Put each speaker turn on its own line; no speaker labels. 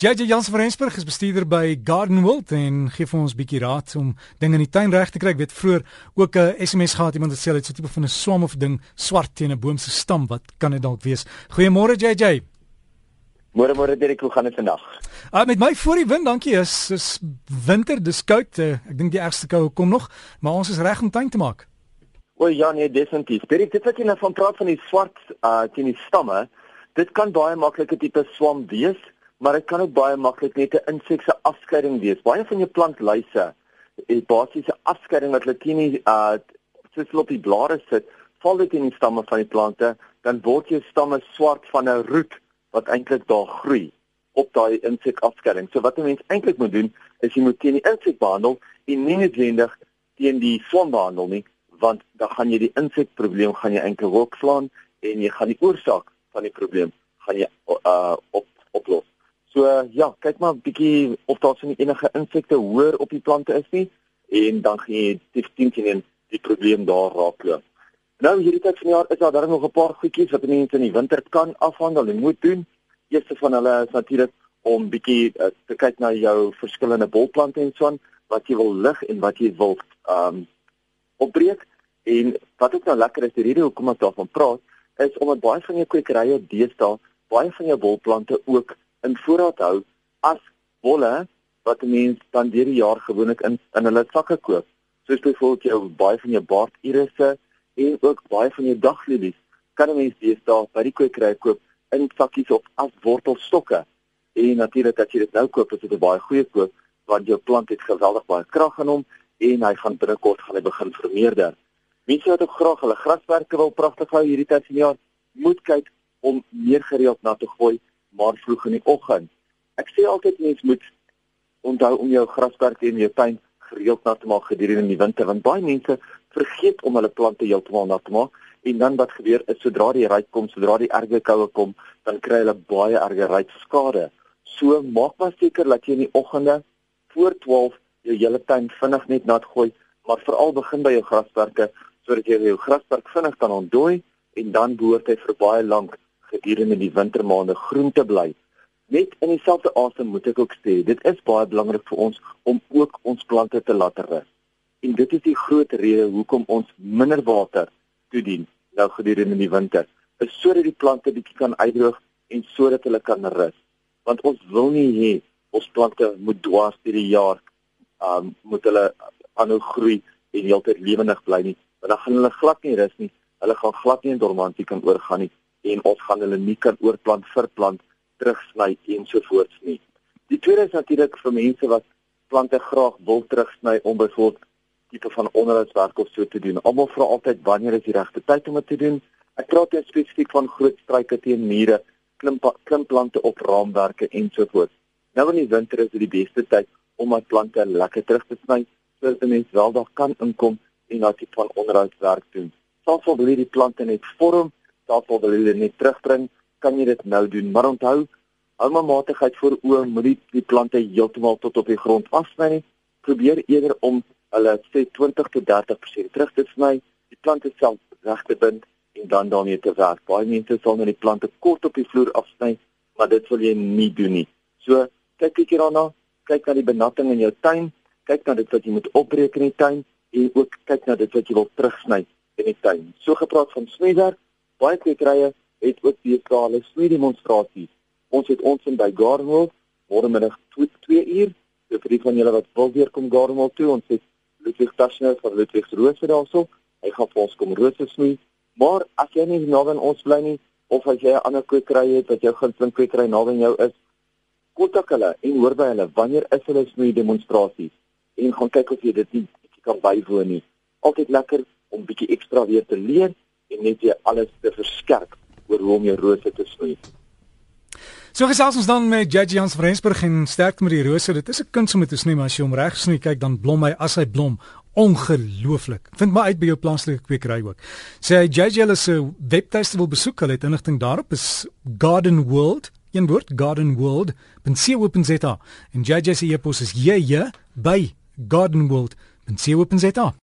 JJ Jans van Rensburg is bestuurder by Garden World en gee vir ons 'n bietjie raad om dinge in die tuin reg te kry. Ek weet vroeër ook 'n SMS gehad iemand het sê dit so tipe van 'n swam of ding swart teen 'n boom se stam. Wat kan dit dalk wees? Goeiemôre JJ.
Môre môre Dirk, hoe gaan dit vandag?
Ah met my voor die wind, dankie. Is is winter, dis koud. Uh, ek dink die ergste koue kom nog, maar ons is reg om tuin te maak.
O ja, nee, definitief. Dirk, dit wat jy nou van praat van die swart uh teen die stamme, dit kan baie maklik 'n tipe swam wees maar dit kan ook baie maklik net 'n insekse afskeiding wees. Baie van jou plantluise het basiese afskeiding wat hulle teen die uh soos op die blare sit, val dit in die stamme van die plante, dan word jou stamme swart van 'n roet wat eintlik daar groei op daai insekafskeiding. So wat 'n mens eintlik moet doen, is jy moet teen die insek behandel en nie noodwendig teen die swam behandel nie, want dan gaan jy die insekprobleem gaan jy eintlik ook slaan en jy gaan die oorsaak van die probleem gaan jy uh op oplos. So ja, kyk maar 'n bietjie of daar sien enige insekte hoër op die plante is nie en dan gaan jy definitief in die probleem daar raakloop. Nou hierdie tyd van die jaar is daar darem nog 'n paar goedjies wat mense in die winter kan afhandel en moet doen. Eerste van hulle is natuurlik om bietjie uh, te kyk na jou verskillende bolplante en so aan wat jy wil lig en wat jy wil ehm um, opbreek en wat ook nou lekker is die rede hoekom ek daarvan praat is omdat baie van jou kwekerye deesdae baie van jou bolplante ook in voorraad hou as wolle wat 'n mens dan deur die jaar gewoonlik in in hulle sakke koop. Soos byvoorbeeld jou baie van jou baardirisse en ook baie van jou daglilies kan 'n mens deesdae by die kwekery koop in sakkies of as wortelstokke. En natuurlik as jy dit nou koop, is dit 'n baie goeie koop want jou plant het geweldig baie krag in hom en hy gaan binnekort gaan hy begin vermeerder. Mense wat ook graag hulle graswerke wil pragtig hou hierdie tyd van die jaar, moet kyk om meer gereeld na te gooi maar vroeg in die oggend. Ek sê altyd mense moet onthou om jou grasperk en jou tuin gereeld nat te maak gedurende die winter want baie mense vergeet om hulle plante heeltemal nat te maak en dan wat gebeur is sodra die ryk kom, sodra die erge koue kom, dan kry hulle baie erge rytskade. So maak maar seker dat jy in die oggende voor 12 jou hele tuin vinnig net nat gooi, maar veral begin by jou grasperke sodat jy jou grasperk vinnig kan ontdooi en dan behoort hy vir baie lank gedurende die wintermaande groen te bly. Net in dieselfde asem moet ek ook sê, dit is baie belangrik vir ons om ook ons plante te laat rus. En dit is die groot rede hoekom ons minder water toedien nou gedurende die winter, is sodat die plante bietjie kan uitdroog en sodat hulle kan rus. Want ons wil nie hê ons plante moet dwars deur die jaar um moet hulle aanhou groei en heeltyd lewendig bly nie, want dan gaan hulle glad nie rus nie. Hulle gaan glad nie in dormantie kan oorgaan nie en ons gaan hulle nie kan oorplant verplant terugsny ensovoorts nie. Die tweede is natuurlik vir mense wat plante graag wil terugsny om byvoorbeeld tipe van onderhoudswerk of so te doen. Almal vra altyd wanneer is die regte tyd om dit te doen? Ek praat net spesifiek van groot struike teen mure, klim klimplante op raamwerke ensovoorts. Nou in die winter is dit die beste tyd om my plante lekker terug te sny sodat mense wel daar kan inkom en daai tipe van onderhoudswerk doen. Soms wil hierdie plante net vorm tafel wil hulle net terugbring, kan jy dit nou doen. Maar onthou, hou maar matigheid voor oë, moenie die plante heeltemal tot op die grond afsny nie. Probeer eerder om hulle sê 20 tot 30% terug te sny, die plante self reg te bind en dan daarmee te werk. Baie mense sal net die plante kort op die vloer afsny, maar dit wil jy nie doen nie. So, kyk bietjie daarna, kyk na die benatting in jou tuin, kyk na dit wat jy moet opbreek in die tuin en ook kyk na dit wat jy wil terugsny in die tuin. So gepraat van snywerk, baie kwekerye het ook deesdae hulle snoei demonstrasies. Ons het ons in by Gardenwald môremiddag 2 uur. So vir die van julle wat wil weer kom Gardenwald toe, ons het Ludwig Taschner van Ludwig Rose daarso. Hy gaan vir ons kom rose snoei. Maar as jy nie naby aan ons bly nie of as jy 'n ander kwekery het wat jou gunsteling kwekery naby jou is, kontak hulle en hoor by hulle wanneer is hulle snoei demonstrasies en gaan kyk of jy dit nie kan bywoon nie. Altyd lekker om bietjie ekstra weer te leer net jy alles te verskerp oor hoe om jou rose te snoei.
So gesels ons dan met Judge Jans Vrensburg en sterk met die rose. Dit is 'n kuns om dit te snoei, maar as jy hom reg snoei, kyk dan blom hy as hy blom. Ongelooflik. Vind maar uit by jou plaaslike kwekery ook. Sê hy Judge hulle se webtuiste wil besoek, hulle het inligting daarop is Garden World, een woord Garden World. Ben see open zeta. En Judge se e-pos is jy by Garden